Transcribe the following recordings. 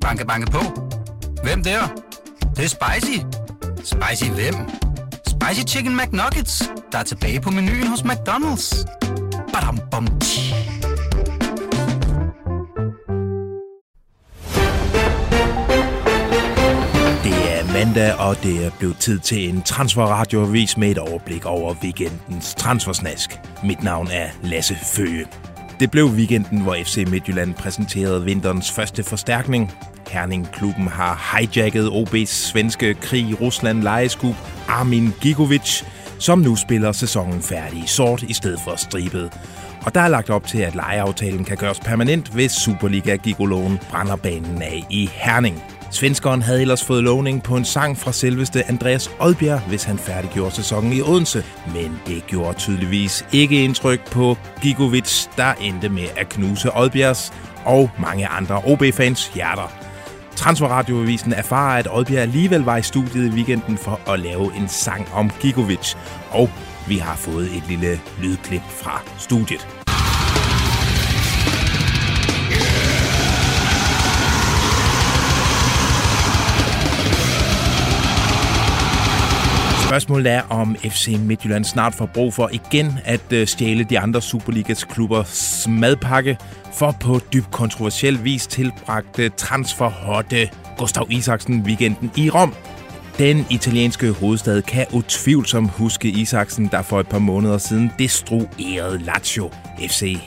Banke, banke på. Hvem der? Det, det er spicy. Spicy hvem? Spicy Chicken McNuggets, der er tilbage på menuen hos McDonald's. Badum, bom, tji. Mandag, og det er blevet tid til en transferradioavis med et overblik over weekendens transfersnask. Mit navn er Lasse Føge. Det blev weekenden, hvor FC Midtjylland præsenterede vinterens første forstærkning. Herning-klubben har hijacket OB's svenske krig i Rusland lejeskub Armin Gigovic, som nu spiller sæsonen færdig i sort i stedet for stribet. Og der er lagt op til, at lejeaftalen kan gøres permanent, hvis Superliga Gigoloen brænder banen af i Herning. Svenskeren havde ellers fået lovning på en sang fra selveste Andreas Odbjerg, hvis han færdiggjorde sæsonen i Odense. Men det gjorde tydeligvis ikke indtryk på Gigovic, der endte med at knuse Odbjergs og mange andre OB-fans hjerter. Transferradioavisen erfarer, at Odbjerg alligevel var i studiet i weekenden for at lave en sang om Gigovic. Og vi har fået et lille lydklip fra studiet. Spørgsmålet er, om FC Midtjylland snart får brug for igen at øh, stjæle de andre Superligas klubbers madpakke, for på dybt kontroversiel vis tilbragte transferhotte Gustav Isaksen weekenden i Rom. Den italienske hovedstad kan utvivlsomt huske Isaksen, der for et par måneder siden destruerede Lazio. FC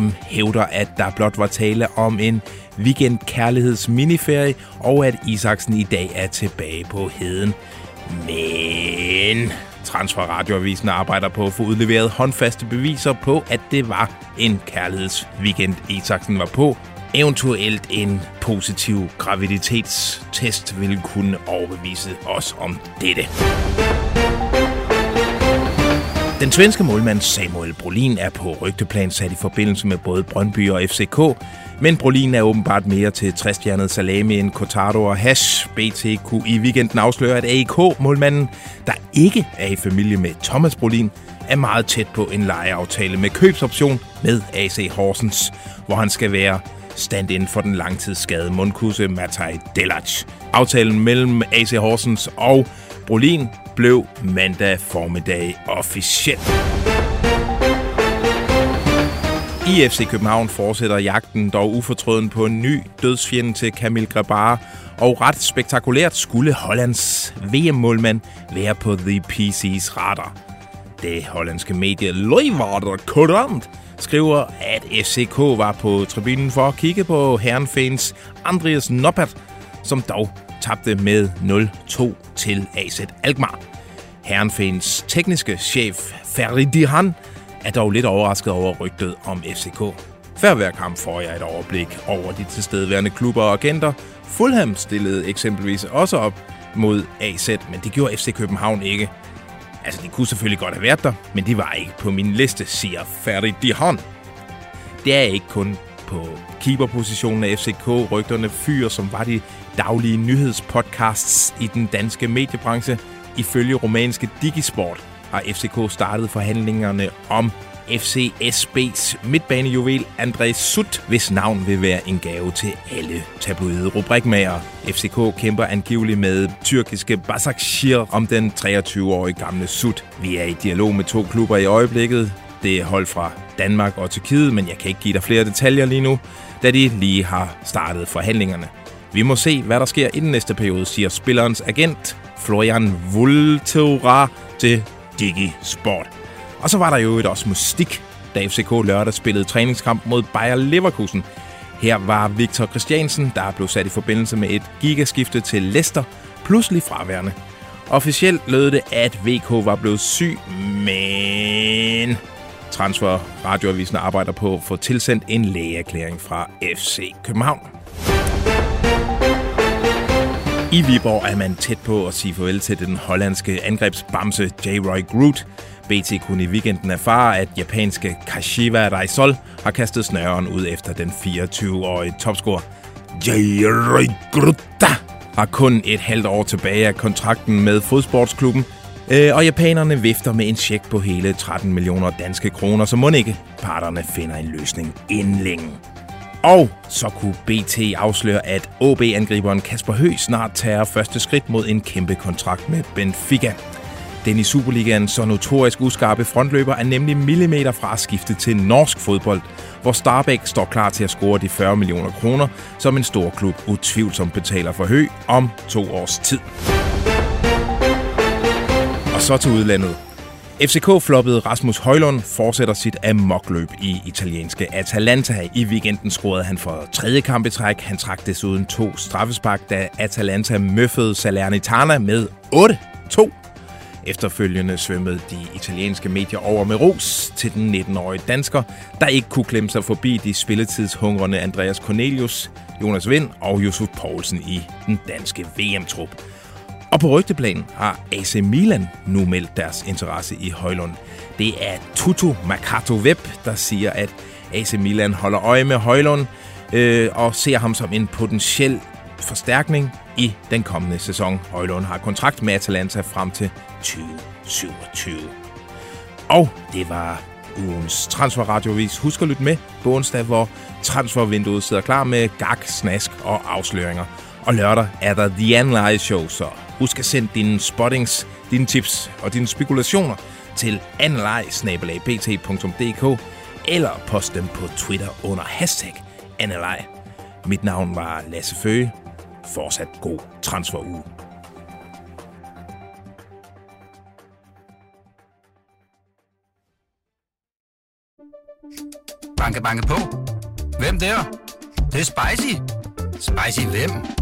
M hævder, at der blot var tale om en weekend kærligheds miniferie, og at Isaksen i dag er tilbage på heden. Men Transferradioavisen arbejder på at få udleveret håndfaste beviser på, at det var en kærlighedsweekend, Isaksen var på. Eventuelt en positiv graviditetstest vil kunne overbevise os om dette. Den svenske målmand Samuel Brolin er på rygteplan sat i forbindelse med både Brøndby og FCK, men Brolin er åbenbart mere til 60 salami end Cotardo og Hash. BT kunne i weekenden afsløre, at AIK-målmanden, der ikke er i familie med Thomas Brolin, er meget tæt på en lejeaftale med købsoption med AC Horsens, hvor han skal være stand-in for den langtidsskadede mundkusse Matej Delac. Aftalen mellem AC Horsens og Brolin blev mandag formiddag officielt. I FC København fortsætter jagten dog ufortrøden på en ny dødsfjende til Kamil Grabar, og ret spektakulært skulle Hollands VM-målmand være på The PC's radar. Det hollandske medie Leeuwarder Courant skriver, at FCK var på tribunen for at kigge på herrenfans Andreas Noppert, som dog tabte med 0-2 til AZ Alkmaar. Herrenfans tekniske chef Feridihan er dog lidt overrasket over rygtet om FCK. Før hver kamp får jeg et overblik over de tilstedeværende klubber og agenter. Fulham stillede eksempelvis også op mod AZ, men det gjorde FC København ikke. Altså, de kunne selvfølgelig godt have været der, men de var ikke på min liste, siger Feridihan. Det er ikke kun på keeperpositionen af FCK rygterne fyr, som var de daglige nyhedspodcasts i den danske mediebranche. Ifølge romanske Digisport har FCK startet forhandlingerne om FCSB's midtbanejuvel André Sut, hvis navn vil være en gave til alle tabloide rubrikmager. FCK kæmper angiveligt med tyrkiske Basakşehir om den 23-årige gamle Sut. Vi er i dialog med to klubber i øjeblikket. Det er hold fra Danmark og Tyrkiet, men jeg kan ikke give dig flere detaljer lige nu, da de lige har startet forhandlingerne. Vi må se, hvad der sker i den næste periode, siger spillerens agent Florian Vultura til Digi Sport. Og så var der jo et også mystik, da FCK lørdag spillede træningskamp mod Bayer Leverkusen. Her var Victor Christiansen, der blev sat i forbindelse med et gigaskifte til Leicester, pludselig fraværende. Officielt lød det, at VK var blevet syg, men Transfer Radioavisen arbejder på at få tilsendt en lægeerklæring fra FC København. I Viborg er man tæt på at sige farvel til den hollandske angrebsbamse J. Roy Groot. BT kunne i weekenden erfare, at japanske Kashiwa Reisol har kastet snøren ud efter den 24-årige topscorer. J. Roy Groot har kun et halvt år tilbage af kontrakten med fodsportsklubben, øh, og japanerne vifter med en check på hele 13 millioner danske kroner, så må ikke parterne finder en løsning inden længe. Og så kunne BT afsløre, at OB-angriberen Kasper Høgh snart tager første skridt mod en kæmpe kontrakt med Benfica. Den i Superligaen så notorisk uskarpe frontløber er nemlig millimeter fra at skifte til norsk fodbold, hvor Starbæk står klar til at score de 40 millioner kroner, som en stor klub utvivlsomt betaler for hø om to års tid. Så til udlandet. FCK-floppede Rasmus Højlund fortsætter sit amokløb i italienske Atalanta. I weekenden scorede han for tredje kamp i træk. Han trak desuden to straffespark, da Atalanta møffede Salernitana med 8-2 Efterfølgende svømmede de italienske medier over med ros til den 19-årige dansker, der ikke kunne klemme sig forbi de spilletidshungrende Andreas Cornelius, Jonas Vind og Josef Poulsen i den danske VM-trup. Og på rygteplanen har AC Milan nu meldt deres interesse i Højlund. Det er Tutu Makato Web, der siger, at AC Milan holder øje med Højlund øh, og ser ham som en potentiel forstærkning i den kommende sæson. Højlund har kontrakt med Atalanta frem til 2027. Og det var ugens transferradiovis. Husk at lytte med på onsdag, hvor transfervinduet sidder klar med gag, snask og afsløringer. Og lørdag er der The Analyze Show, så husk at sende dine spottings, dine tips og dine spekulationer til analyze.pt.dk eller post dem på Twitter under hashtag Analyze. Mit navn var Lasse Føge. Fortsat god transferuge. Banke, banke på. Hvem der? Det, det er spicy. Spicy hvem?